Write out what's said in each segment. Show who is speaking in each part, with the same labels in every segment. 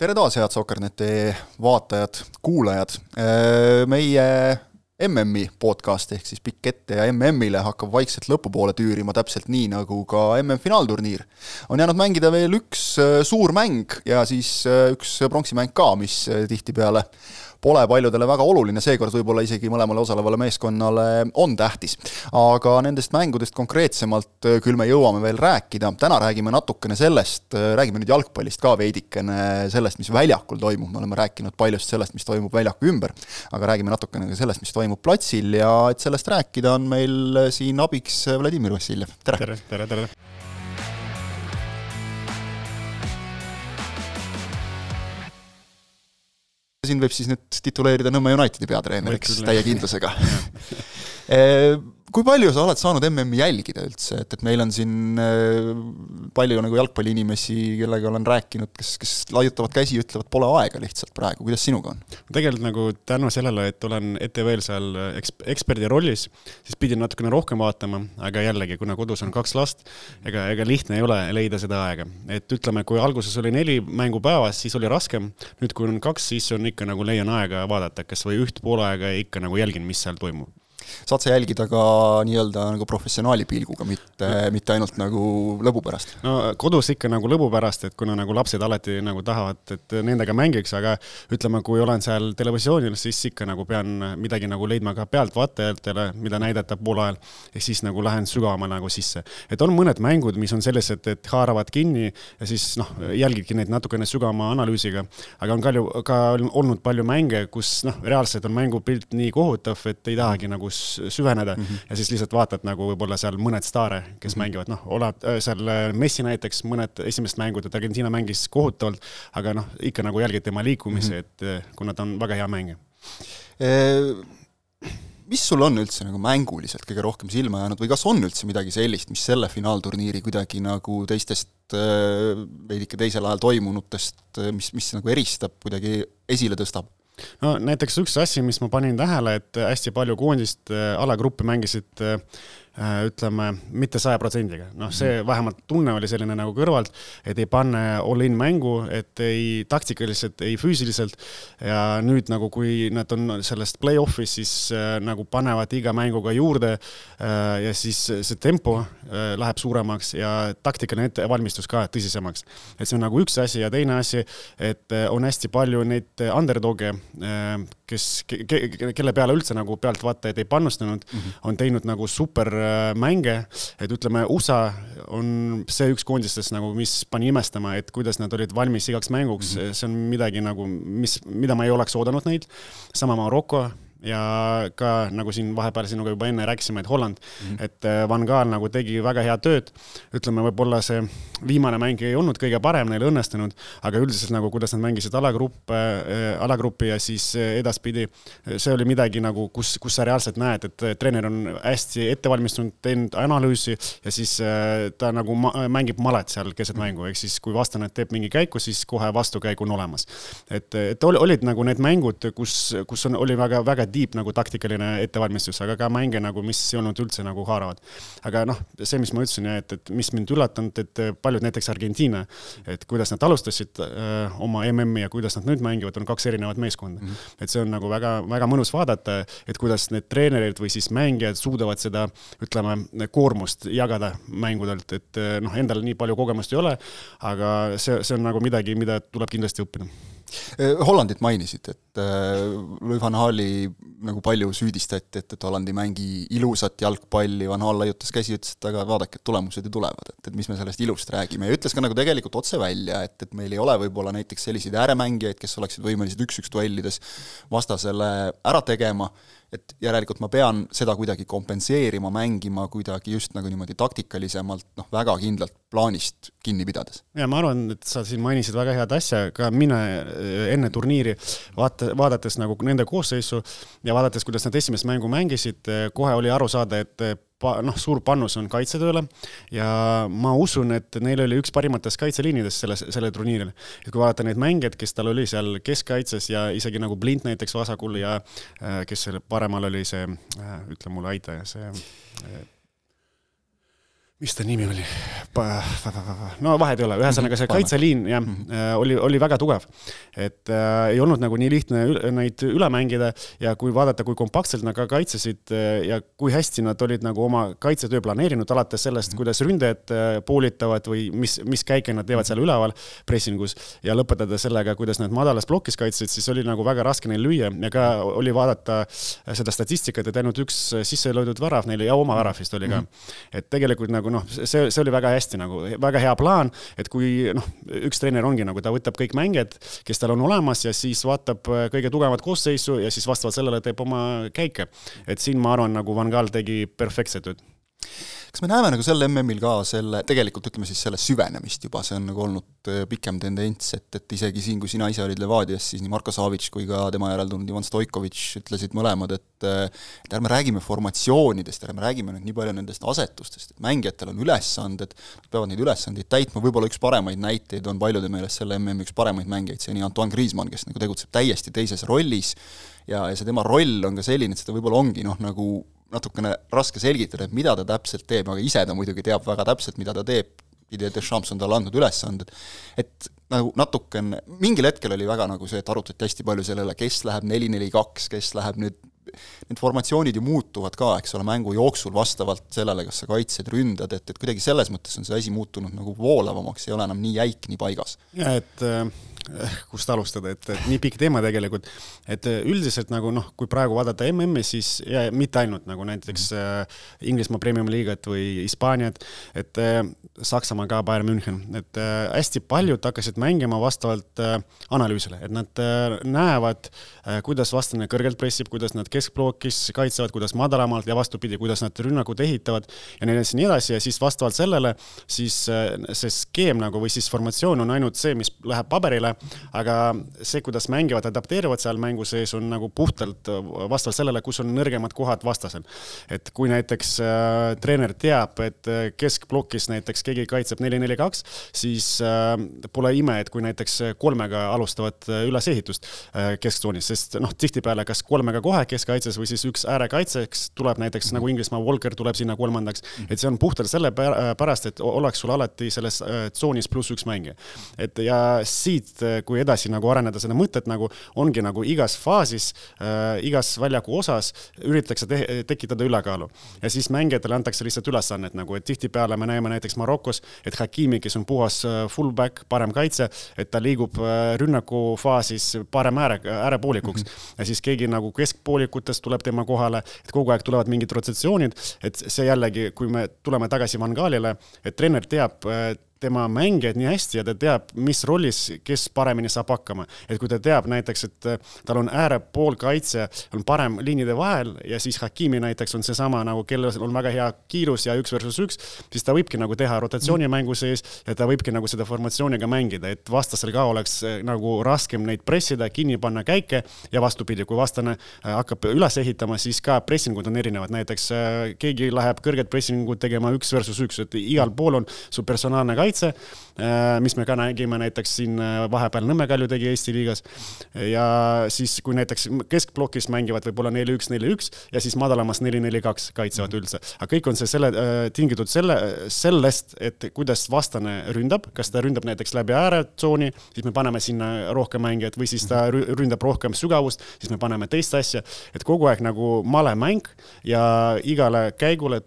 Speaker 1: tere taas, head Sokkerneti vaatajad, kuulajad. meie MM-i podcast ehk siis pikk ette ja MM-ile hakkab vaikselt lõpupoole tüürima, täpselt nii nagu ka MM-finaalturniir. on jäänud mängida veel üks suur mäng ja siis üks pronksimäng ka, mis tihtipeale pole paljudele väga oluline, seekord võib-olla isegi mõlemale osalevale meeskonnale on tähtis. aga nendest mängudest konkreetsemalt äh, küll me jõuame veel rääkida, täna räägime natukene sellest, äh, räägime nüüd jalgpallist ka veidikene, sellest, mis väljakul toimub, me oleme rääkinud paljust sellest, mis toimub väljaku ümber, aga räägime natukene ka sellest, mis toimub platsil ja et sellest rääkida, on meil siin abiks Vladimir Vassiljev, tere!
Speaker 2: tere, tere, tere!
Speaker 1: Siin võib siis nüüd tituleerida Nõmme Unitedi peatreeneriks täie kindlusega. Eh, kui palju sa oled saanud MM-i jälgida üldse, et, et meil on siin äh, palju nagu jalgpalliinimesi, kellega olen rääkinud, kes, kes laiutavad käsi, ütlevad, pole aega lihtsalt praegu, kuidas sinuga on?
Speaker 2: tegelikult nagu tänu sellele, et olen ETV-l seal eks-, eksperdi rollis, siis pidin natukene rohkem vaatama, aga jällegi, kuna kodus on kaks last, ega, ega lihtne ei ole leida seda aega. et ütleme, kui alguses oli neli mängu päevas, siis oli raskem, nüüd kui on kaks, siis on ikka nagu leian aega vaadata, kas või üht pool aega ikka nagu jälgin, mis seal toimub
Speaker 1: saad sa jälgida ka nii-öelda nagu professionaali pilguga, mitte, mitte ainult nagu lõbu pärast?
Speaker 2: no kodus ikka nagu lõbu pärast, et kuna nagu lapsed alati nagu tahavad, et nendega mängiks, aga ütleme, kui olen seal televisioonil, siis ikka nagu pean midagi nagu leidma ka pealtvaatajatele, mida näidata pool ajal, ehk siis nagu lähen sügavamale nagu sisse. et on mõned mängud, mis on sellised, et haaravad kinni ja siis noh, jälgidki neid natukene sügavama analüüsiga, aga on palju, ka olnud palju mänge, kus noh, reaalselt on mängupilt nii kohutav, et ei tahagi nagu süveneda mm -hmm. ja siis lihtsalt vaatad nagu võib-olla seal mõned staare, kes mm -hmm. mängivad, noh, oled äh, seal äh, Messi näiteks mõned esimesed mängud, et Argentiina mängis kohutavalt, aga noh, ikka nagu jälgid tema liikumisi mm, -hmm. et äh, kuna ta on väga hea mängija
Speaker 1: mis sul on üldse nagu mänguliselt kõige rohkem silma jäänud või kas on üldse midagi sellist, mis selle finaalturniiri kuidagi nagu teistest veidike teisel ajal toimunutest, mis, mis nagu eristab, kuidagi esile tõstab?
Speaker 2: No näiteks üks asi, mis ma panin tähele, et hästi palju koondist äh, alagruppe mängisid äh, ütleme, mitte saja protsendiga. noh, see mhm. vähemalt tunne oli selline nagu kõrvalt, et ei pane all-in mängu, et ei taktikaliselt, ei füüsiliselt. ja nüüd nagu, kui nad on sellest play-off'is, siis äh, nagu panevad iga mänguga juurde äh,. ja siis see tempo äh, läheb suuremaks ja taktikaline ettevalmistus ka tõsisemaks. et see on nagu üks asi ja teine asi, et äh, on hästi palju neid underdog'e äh,, kes ke,, ke, kelle peale üldse nagu pealtvaatajad ei panustanud mm, -hmm. on teinud nagu super Äh, et ütleme, USA on see üks koondistest nagu, mis pani imestama, et kuidas nad olid valmis igaks mänguks mm, -hmm. see on midagi nagu, mis, mida ma ei oleks oodanud neilt. sama Maroko ja ka nagu siin vahepeal sinuga juba enne rääkisime, et Holland mm, -hmm. et äh, Van Gaal nagu tegi väga head tööd. ütleme, võib-olla see viimane mäng ei olnud kõige parem neil õnnestunud, aga üldiselt nagu, kuidas nad mängisid alagruppe äh,, alagrupi ja siis äh, edaspidi, see oli midagi nagu, kus, kus sa reaalselt näed, et treener on hästi ette valmistunud, teinud analüüsi ja siis ta nagu ma mängib malet seal keset mhm. mängu, ehk siis kui vastane teeb mingi käiku, siis kohe vastukäik on olemas. et, et olid nagu need mängud, kus, kus on, oli väga, väga deep nagu taktikaline ettevalmistus, aga ka mänge nagu, mis ei olnud üldse nagu haaravad. aga noh, see, mis ma ütlesin, et, et mis mind üllatanud, et paljud näiteks Argentiina, et kuidas nad alustasid öö, äh, oma MM-i ja kuidas nad nüüd mängivad, on kaks erinevat meeskonda mm. -hmm. et see on nagu väga, väga mõnus vaadata, et kuidas need treenerid või siis mängijad suudavad seda, ütleme, koormust jagada mängudelt, et äh, noh, endal nii palju kogemust ei ole, aga see, see on nagu midagi, mida tuleb kindlasti õppida
Speaker 1: Hollandit mainisid, et äh, Louis van Gaali nagu palju süüdistati, et, et Holland ei mängi ilusat jalgpalli, Van Gaal laiutas käsi, ütles, et aga vaadake, et tulemused ju tulevad, et, et mis me sellest ilust räägime. Ja ütles ka nagu tegelikult otse välja, et, et meil ei ole võib-olla näiteks selliseid ääremängijaid, kes oleksid võimelised üks-üks duellides vastasele ära tegema et järelikult ma pean seda kuidagi kompenseerima, mängima kuidagi just nagu niimoodi taktikalisemalt, noh, väga kindlalt plaanist kinni pidades.
Speaker 2: ja ma arvan, et sa siin mainisid väga head asja, ka mina äh, enne turniiri vaata, vaadates nagu nende koosseisu ja vaadates, kuidas nad esimest mängu mängisid, äh, kohe oli aru saada, et äh, noh, suur panus on kaitsetööle ja ma usun, et neil oli üks parimatest kaitseliinidest selles, sellel turniiril. et kui vaadata neid mängijaid, kes tal oli seal keskkaitses ja isegi nagu Blind näiteks vasakul ja äh, kes seal paremal oli see, äh, ütle mulle, aita, see äh, mis ta nimi oli? no vahet ei ole, ühesõnaga see kaitseliin jah mm, -hmm. oli, oli väga tugev. et äh, ei olnud nagu nii lihtne neid üle mängida ja kui vaadata, kui kompaktselt nad ka kaitsesid äh, ja kui hästi nad olid nagu oma kaitsetöö planeerinud, alates sellest, mhm. kuidas ründajad äh, poolitavad või mis, mis käike nad teevad seal üleval pressingus ja lõpetada sellega, kuidas nad madalas plokis kaitsesid, siis oli nagu väga raske neil lüüa ja ka oli vaadata seda statistikat, et ainult üks sisse löödud värav neil ja oma värav vist oli ka. Mhm. et tegelikult nagu noh, see, see oli väga hästi nagu, väga hea plaan, et kui noh, üks treener ongi nagu, ta võtab kõik mängijad, kes tal on olemas ja siis vaatab äh, kõige tugevamat koosseisu ja siis vastavalt sellele teeb oma käike. et siin ma arvan, nagu Van Gaal tegi perfektset tööd
Speaker 1: kas me näeme nagu sel MM-il ka selle, tegelikult ütleme siis selle süvenemist juba, see on nagu olnud äh, pikem tendents, et, et isegi siin, kui sina ise olid Levadias, siis nii Marko Savic kui ka tema järel tulnud Ivan Stoikovitš ütlesid mõlemad, et äh, et ärme räägime formatsioonidest, ärme räägime nüüd nii palju nendest asetustest, et mängijatel on ülesanded, nad peavad neid ülesandeid täitma, võib-olla üks paremaid näiteid on paljude meelest selle MM-i üks paremaid mängijaid, see on Antoine Griezmann, kes nagu tegutseb täiesti teises rollis ja, ja see tema roll on ka selline, et seda võib-olla ongi noh, nagu natukene raske selgitada, et mida ta täpselt teeb, aga ise ta muidugi teab väga täpselt, mida ta teeb, Didier Deschamps on talle andnud ülesanded, et nagu natukene, mingil hetkel oli väga nagu see, et arutati hästi palju sellele, kes läheb neli-neli-kaks, kes läheb nüüd, need formatsioonid ju muutuvad ka, eks ole, mängu jooksul vastavalt sellele, kas sa kaitsed, ründad, et, et kuidagi selles mõttes on see asi muutunud nagu voolavamaks, ei ole enam nii jäik, nii paigas.
Speaker 2: et äh kust alustada, et, et nii pikk teema tegelikult, et üldiselt nagu noh, kui praegu vaadata MM-i, siis ja mitte ainult nagu näiteks äh, Inglismaa Premium-liigat või Hispaaniat, et äh, Saksamaa ka, Bayern München, et äh, hästi paljud hakkasid mängima vastavalt äh, analüüsile, et nad äh, näevad äh,, kuidas vastane kõrgelt pressib, kuidas nad keskplookis kaitsevad, kuidas madalamalt ja vastupidi, kuidas nad rünnakud ehitavad ja nii edasi, nii edasi ja siis vastavalt sellele siis äh, see skeem nagu või siis formatsioon on ainult see, mis läheb paberile aga see, kuidas mängivad, adapteeruvad seal mängu sees, on nagu puhtalt vastavalt sellele, kus on nõrgemad kohad vastasel. et kui näiteks äh, treener teab, et äh, keskplokis näiteks keegi kaitseb neli-neli-kaks, siis äh, pole ime, et kui näiteks kolmega alustavad äh, ülesehitust äh, kesktsoonis, sest noh, tihtipeale kas kolmega kohe keskkaitses või siis üks äärekaitseks tuleb näiteks mm -hmm. nagu Inglismaa Walker tuleb sinna kolmandaks mm, -hmm. et see on puhtalt sellepärast, et oleks sul alati selles äh, tsoonis pluss üks mängija. et ja siit kui edasi nagu areneda seda mõtet nagu ongi nagu igas faasis äh,, igas väljaku osas üritatakse te tekitada ülekaalu. ja siis mängijatele antakse lihtsalt ülesannet nagu, et tihtipeale me näeme näiteks Marokos, et Hakimi, kes on puhas äh, fullback, parem kaitse, et ta liigub äh, rünnakufaasis parem ääre, äärepoolikuks mm. -hmm. ja siis keegi nagu keskpoolikutest tuleb tema kohale, et kogu aeg tulevad mingid rotatsioonid, et see jällegi, kui me tuleme tagasi Van Gaalile, et treener teab tema mängijaid nii hästi ja ta teab, mis rollis, kes paremini saab hakkama. et kui ta teab näiteks, et äh, tal on äärepoolkaitse, on parem liinide vahel ja siis Hakimi näiteks on seesama nagu, kellel on väga hea kiirus ja üks versus üks, siis ta võibki nagu teha rotatsioonimängu sees ja ta võibki nagu seda formatsiooniga mängida, et vastasel ka oleks äh, nagu raskem neid pressida, kinni panna käike ja vastupidi, kui vastane äh, hakkab üles ehitama, siis ka pressingud on erinevad, näiteks keegi läheb kõrget pressingut tegema üks versus üks, et igal pool on su personaalne kaitse kaitse, äh, mis me ka nägime näiteks siin äh, vahepeal Nõmme Kalju tegi Eesti liigas. ja siis, kui näiteks keskplokis mängivad võib-olla neli-üks, neli-üks ja siis madalamas neli-neli-kaks kaitsevad üldse. aga kõik on see selle, äh, tingitud selle, sellest, et kuidas vastane ründab, kas ta ründab näiteks läbi ääretsooni, siis me paneme sinna rohkem mängijaid või siis ta ründab rohkem sügavust, siis me paneme teist asja, et kogu aeg nagu malemäng ja igale käigule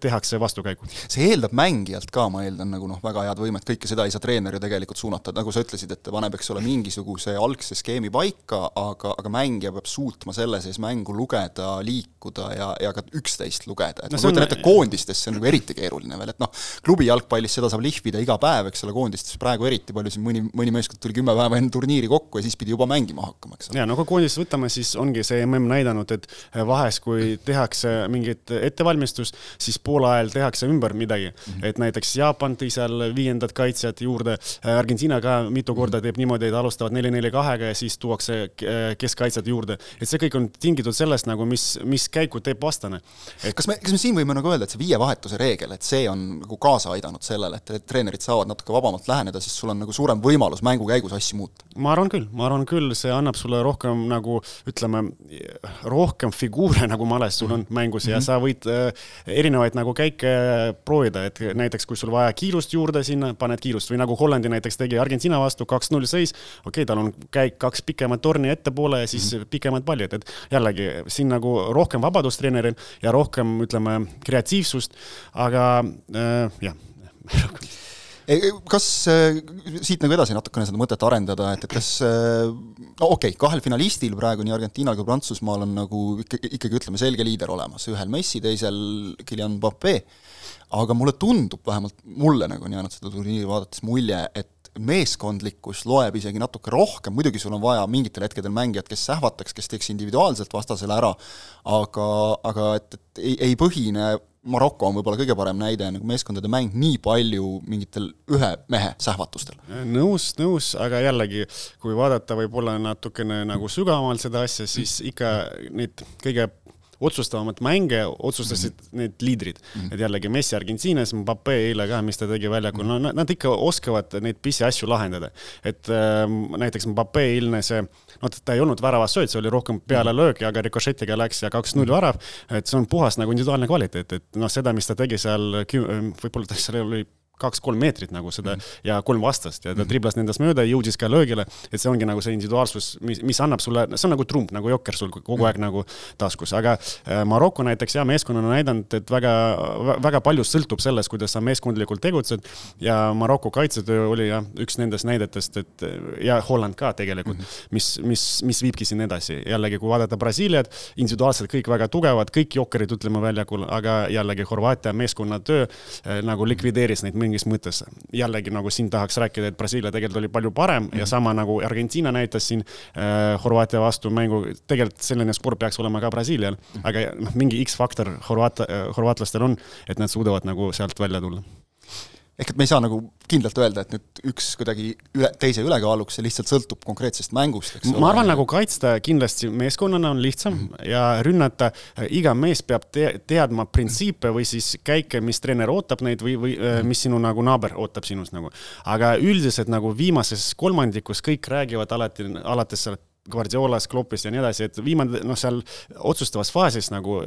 Speaker 2: tehakse vastukäigu.
Speaker 1: see eeldab mängijalt ka, ma eeldan, nagu noh, väga head võimet, kõike seda ei saa treener ju tegelikult suunata, nagu sa ütlesid, et ta paneb, eks ole, mingisuguse algse skeemi paika, aga, aga mängija peab suutma selle sees mängu lugeda, liikuda ja, ja ka üksteist lugeda, et no, ma kujutan ette, koondistes see on nagu eriti keeruline veel, et noh, klubi jalgpallis seda saab lihvida iga päev, eks ole, koondistes praegu eriti palju, siin mõni, mõni meeskond tuli kümme päeva enne turniiri kokku ja siis pidi juba mängima hakkama, eks
Speaker 2: ole. ja no kui koondist võtame, siis ongi see mm näidanud, et vahest, kui tehakse mingit ettevalmistust, siis Poola ajal tehakse ümber midagi mm. -hmm. et näiteks Jaapan tõi seal viiendat kaitsjat juurde, Argentiina ka mitu korda teeb niimoodi, et alustavad neli-neli-kahega ja siis tuuakse keskkaitsjad juurde. et see kõik on tingitud sellest nagu, mis, mis käiku teeb vastane
Speaker 1: et.... kas me, kas me siin võime nagu öelda, et see viie vahetuse reegel, et see on nagu kaasa aidanud sellele, et, treenerid saavad natuke vabamalt läheneda, sest sul on nagu suurem võimalus mängu käigus asju muuta?
Speaker 2: ma arvan küll, ma arvan küll, see annab sulle rohkem nagu ütleme, rohkem figuure nagu males sul on mängus ja mm -hmm. sa võid äh, erinevaid nagu käike proovida, et näiteks kui sul vaja kiirust juurde sinna, paned kiirust või nagu Hollandi näiteks tegi Argentiina vastu kaks-null seis. okei okay,, tal on käik kaks pikemat torni ettepoole ja siis mm -hmm. pikemad pallid, et jällegi siin nagu rohkem vabadust treeneril ja rohkem ütleme kreatiivsust, aga äh, jah
Speaker 1: kas äh, siit nagu edasi natukene seda mõtet arendada, et, et kas äh, no okei okay,, kahel finalistil praegu nii Argentiinal kui Prantsusmaal on nagu ikkagi, ikkagi ütleme, selge liider olemas, ühel Messi, teisel Kylian Mbappe, aga mulle tundub, vähemalt mulle nagu on jäänud seda turniiri vaadates mulje, et meeskondlikkus loeb isegi natuke rohkem, muidugi sul on vaja mingitel hetkedel mängijat, kes sähvataks, kes teeks individuaalselt vastasele ära, aga, aga et, et ei, ei põhine Maroko on võib-olla kõige parem näide, nagu meeskondade mäng nii palju mingitel ühe mehe sähvatustel.
Speaker 2: nõus, nõus, aga jällegi, kui vaadata võib-olla natukene nagu sügavamalt seda asja, siis ikka neid kõige otsustavamaid mänge otsustasid mm -hmm. need liidrid mm. -hmm. et jällegi Messi Argentiinas, Mbappe eile ka, mis ta tegi väljakul, no nad ikka oskavad neid pisiasju lahendada. et äh, näiteks Mbappe eilne see, noh, ta ei olnud väravas sööt, see oli rohkem pealelöök, aga rikošetiga läks ja kaks-null värav. et see on puhas nagu individuaalne kvaliteet, et noh, seda, mis ta tegi seal, võib-olla ta seal oli kaks-kolm meetrit nagu seda mm -hmm. ja kolm vastast ja ta mhm. driblas nendest mööda ja jõudis ka löögile. et see ongi nagu see individuaalsus, mis, mis annab sulle, see on nagu trump, nagu jokker sul kogu mm -hmm. aeg nagu taskus, aga äh, Maroko näiteks ja meeskonnana näidanud, et väga, väga palju sõltub sellest, kuidas sa meeskondlikult tegutsed. ja Maroko kaitsetöö oli jah, üks nendest näidetest, et ja Holland ka tegelikult mm, -hmm. mis, mis, mis viibki siin edasi. jällegi, kui vaadata Brasiiliat, individuaalselt kõik väga tugevad, kõik jokkerid, ütleme väljakul, aga jällegi Horvaatia meeskonnatöö äh, nagu likvideeris neid mingis mõttes. jällegi nagu siin tahaks rääkida, et Brasiilia tegelikult oli palju parem mm -hmm. ja mhm. sama nagu Argentiina näitas siin äh, Horvaatia vastu mängu, tegelikult selline sport peaks olema ka Brasiilial mm, -hmm. aga noh, mingi X-faktor horvaat-, horvaatlastel on, et nad suudavad nagu sealt välja tulla
Speaker 1: ehk et me ei saa nagu kindlalt öelda, et nüüd üks kuidagi üle, teise ülekaaluks, see lihtsalt sõltub konkreetsest mängust, eks
Speaker 2: ole. ma arvan, nagu kaitsta kindlasti meeskonnana on lihtsam mm -hmm. ja rünnata, iga mees peab te teadma printsiipe või siis käike, mis treener ootab neid või, või mm -hmm. mis sinu nagu naaber ootab sinust nagu. aga üldiselt nagu viimases kolmandikus kõik räägivad alati, alates sealt Guardiolas, Kloppist ja nii edasi, et viimane, noh, seal otsustavas faasis nagu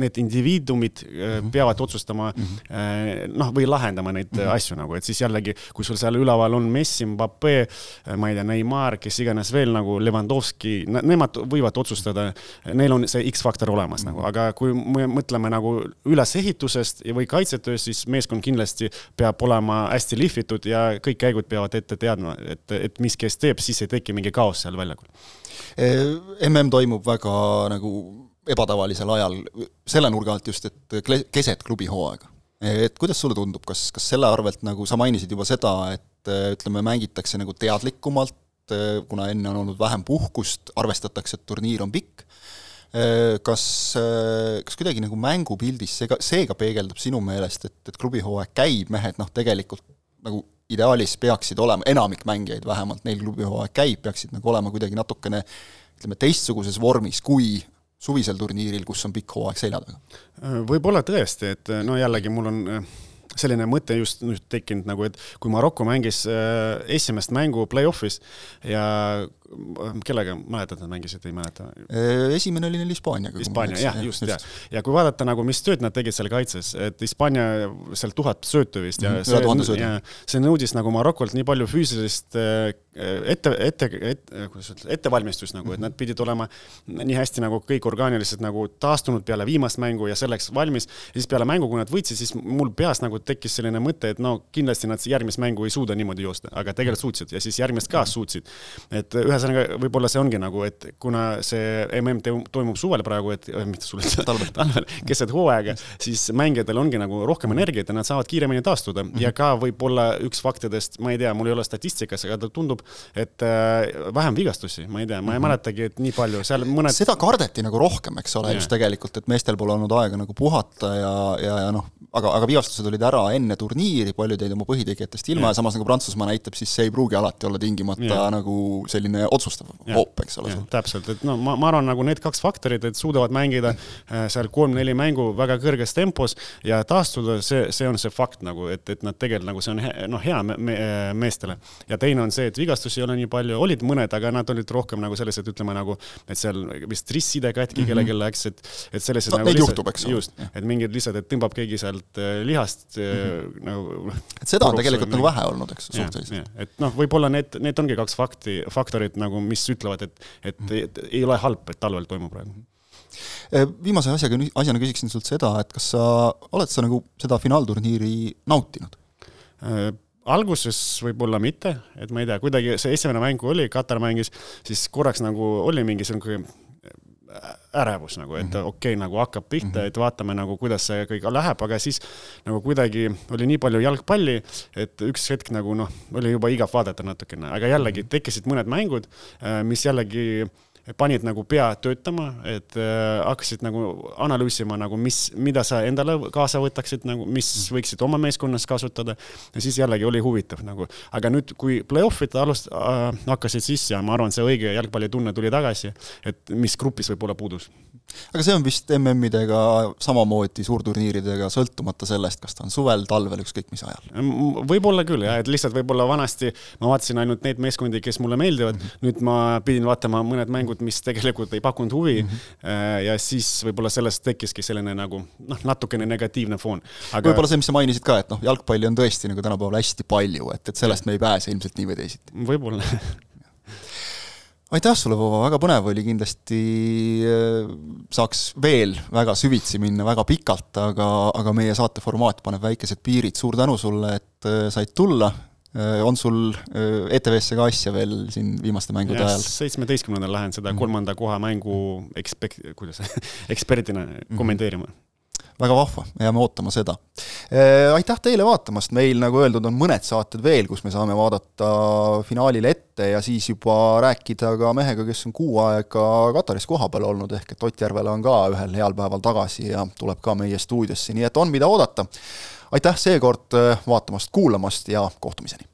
Speaker 2: need indiviidumid mm -hmm. peavad otsustama mm -hmm. noh, või lahendama neid mm -hmm. asju nagu, et siis jällegi, kui sul seal üleval on Messi, Mbappe, äh, ma ei tea, Neimar, kes iganes veel nagu Levandovski, nemad võivad otsustada, neil on see X-faktor olemas mm -hmm. nagu, aga kui me mõtleme nagu ülesehitusest või kaitsetööst, siis meeskond kindlasti peab olema hästi lihvitud ja kõik käigud peavad ette teadma, et, et mis kes teeb, siis ei teki mingi kaos seal väljakul
Speaker 1: mm toimub väga nagu ebatavalisel ajal, selle nurga alt just, et keset klubi hooaega. et kuidas sulle tundub, kas, kas selle arvelt, nagu sa mainisid juba seda, et ütleme, mängitakse nagu teadlikumalt, kuna enne on olnud vähem puhkust, arvestatakse, et turniir on pikk, kas, kas kuidagi nagu mängupildis see ka, see ka peegeldub sinu meelest, et, et klubihooaeg käib, mehed noh, tegelikult nagu ideaalis peaksid olema, enamik mängijaid vähemalt, neil klubihooaeg käib, peaksid nagu olema kuidagi natukene ütleme, teistsuguses vormis kui suvisel turniiril, kus on pikk hooaeg selja taga?
Speaker 2: võib-olla tõesti, et no jällegi mul on selline mõte just nüüd tekkinud nagu, et kui Maroko mängis äh, esimest mängu play-off'is ja kellega, mäletad, nad mängisid, ei mäleta?
Speaker 1: esimene oli neil Hispaaniaga.
Speaker 2: Hispaania, jah, just, jah. ja kui vaadata nagu, mis tööd nad tegid seal kaitses, et Hispaania seal tuhat söötu vist ja -hmm. see, see nõudis nagu Marokolt nii palju füüsilist ette, ette, ette, kuidas öelda, ettevalmistust nagu, et nad pidid olema nii hästi nagu kõik orgaaniliselt nagu taastunud peale viimast mängu ja selleks valmis. ja siis peale mängu, kui nad võitsid, siis mul peas nagu tekkis selline mõte, et no kindlasti nad järgmist mängu ei suuda niimoodi joosta, aga tegelikult suutsid ja siis järgmist ka suutsid. et ühes ühesõnaga, võib-olla see ongi nagu, et kuna see mm toimub suvel praegu, et mitte suvel, talvel, talvel, keset hooaega, siis mängijatel ongi nagu rohkem energiat ja nad saavad kiiremini taastuda mm -hmm. ja ka võib-olla üks faktidest, ma ei tea, mul ei ole statistikas, aga tundub, et äh, vähem vigastusi, ma ei tea, ma ei mm -hmm. mäletagi, et nii palju, seal mõned.
Speaker 1: seda kardeti nagu rohkem, eks ole, just tegelikult, et meestel pole olnud aega nagu puhata ja, ja, ja noh, aga, aga vigastused olid ära enne turniiri, paljud jäid oma põhitegijatest ilma ja, ja samas nagu Prantsusmaa näitab, siis see ei pruugi alati olla tingimata ja. nagu selline otsustav hoop, eks ole.
Speaker 2: täpselt, et no ma, ma arvan, nagu need kaks faktorit, et suudavad mängida äh, seal kolm-neli mängu väga kõrges tempos ja taastuda, see, see on see fakt nagu, et, et nad tegelikult nagu see on he, noh, hea me, me, meestele. ja teine on see, et vigastusi ei ole nii palju, olid mõned, aga nad olid rohkem nagu sellised, ütleme nagu, et seal vist ristside katki -hmm. kellelgi läks, et, et sellised
Speaker 1: no,
Speaker 2: nagu
Speaker 1: neid juhtub, eks
Speaker 2: ole. just, et mingid lihtsalt, et tõmbab keegi sealt äh, lihast mm -hmm. nagu.
Speaker 1: et seda on tegelikult nagu vähe olnud, eks, suhteliselt.
Speaker 2: et noh, võib-olla need, need ongi kaks fakti, faktorit nagu, mis ütlevad, et, et, et, et ei ole halb, et talvel toimub praegu
Speaker 1: äh, viimase asjaga, asjana küsiksin sult seda, et kas sa, oled sa nagu seda finaalturniiri nautinud?
Speaker 2: alguses võib-olla mitte, et ma ei tea, kuidagi see esimene mäng, kui oli, Katar mängis, siis korraks nagu oli mingi selline ärevus nagu, et mhm. okei okay,, nagu hakkab pihta mm, -hmm. et vaatame nagu, kuidas see kõik läheb, aga siis nagu kuidagi oli nii palju jalgpalli, et üks hetk nagu noh, oli juba igav vaadata natukene, aga jällegi mhm. tekkisid mõned mängud, äh, mis jällegi äh, panid nagu pea töötama, et äh, hakkasid nagu analüüsima nagu, mis, mida sa endale kaasa võtaksid nagu, mis võiksid oma meeskonnas kasutada. ja siis jällegi oli huvitav nagu, aga nüüd, kui play-off'id alust- äh,, hakkasid sisse ja ma arvan, see õige jalgpallitunne tuli tagasi, et mis grupis võib-olla puudus
Speaker 1: aga see on vist MM-idega samamoodi suurturniiridega, sõltumata sellest, kas ta on suvel, talvel, ükskõik mis ajal?
Speaker 2: võib-olla küll jah, et lihtsalt võib-olla vanasti ma vaatasin ainult neid meeskondi, kes mulle meeldivad mm, -hmm. nüüd ma pidin vaatama mõned mängud, mis tegelikult ei pakkunud huvi mm. -hmm. ja siis võib-olla sellest tekkiski selline nagu noh, natukene negatiivne foon
Speaker 1: Aga.... võib-olla see, mis sa mainisid ka, et noh, jalgpalli on tõesti nagu tänapäeval hästi palju, et, et sellest me ei pääse ilmselt nii või teisiti.
Speaker 2: võib-olla
Speaker 1: aitäh sulle, Vova, väga põnev oli kindlasti, äh, saaks veel väga süvitsi minna väga pikalt, aga, aga meie saate formaat paneb väikesed piirid, suur tänu sulle, et äh, said tulla, äh, on sul ETV-sse ka asja veel siin viimaste mängude ja, ajal?
Speaker 2: seitsmeteistkümnendal lähen seda mhm. kolmanda koha mängu ekspek-, kuidas eksperdina kommenteerima mm. -hmm
Speaker 1: väga vahva, jääme ootama seda. Äh, aitäh teile vaatamast, meil, nagu öeldud, on mõned saated veel, kus me saame vaadata finaalile ette ja siis juba rääkida ka mehega, kes on kuu aega Kataris kohapeal olnud, ehk et Ott Järvela on ka ühel heal päeval tagasi ja tuleb ka meie stuudiosse, nii et on, mida oodata. aitäh seekord äh, vaatamast, kuulamast ja kohtumiseni!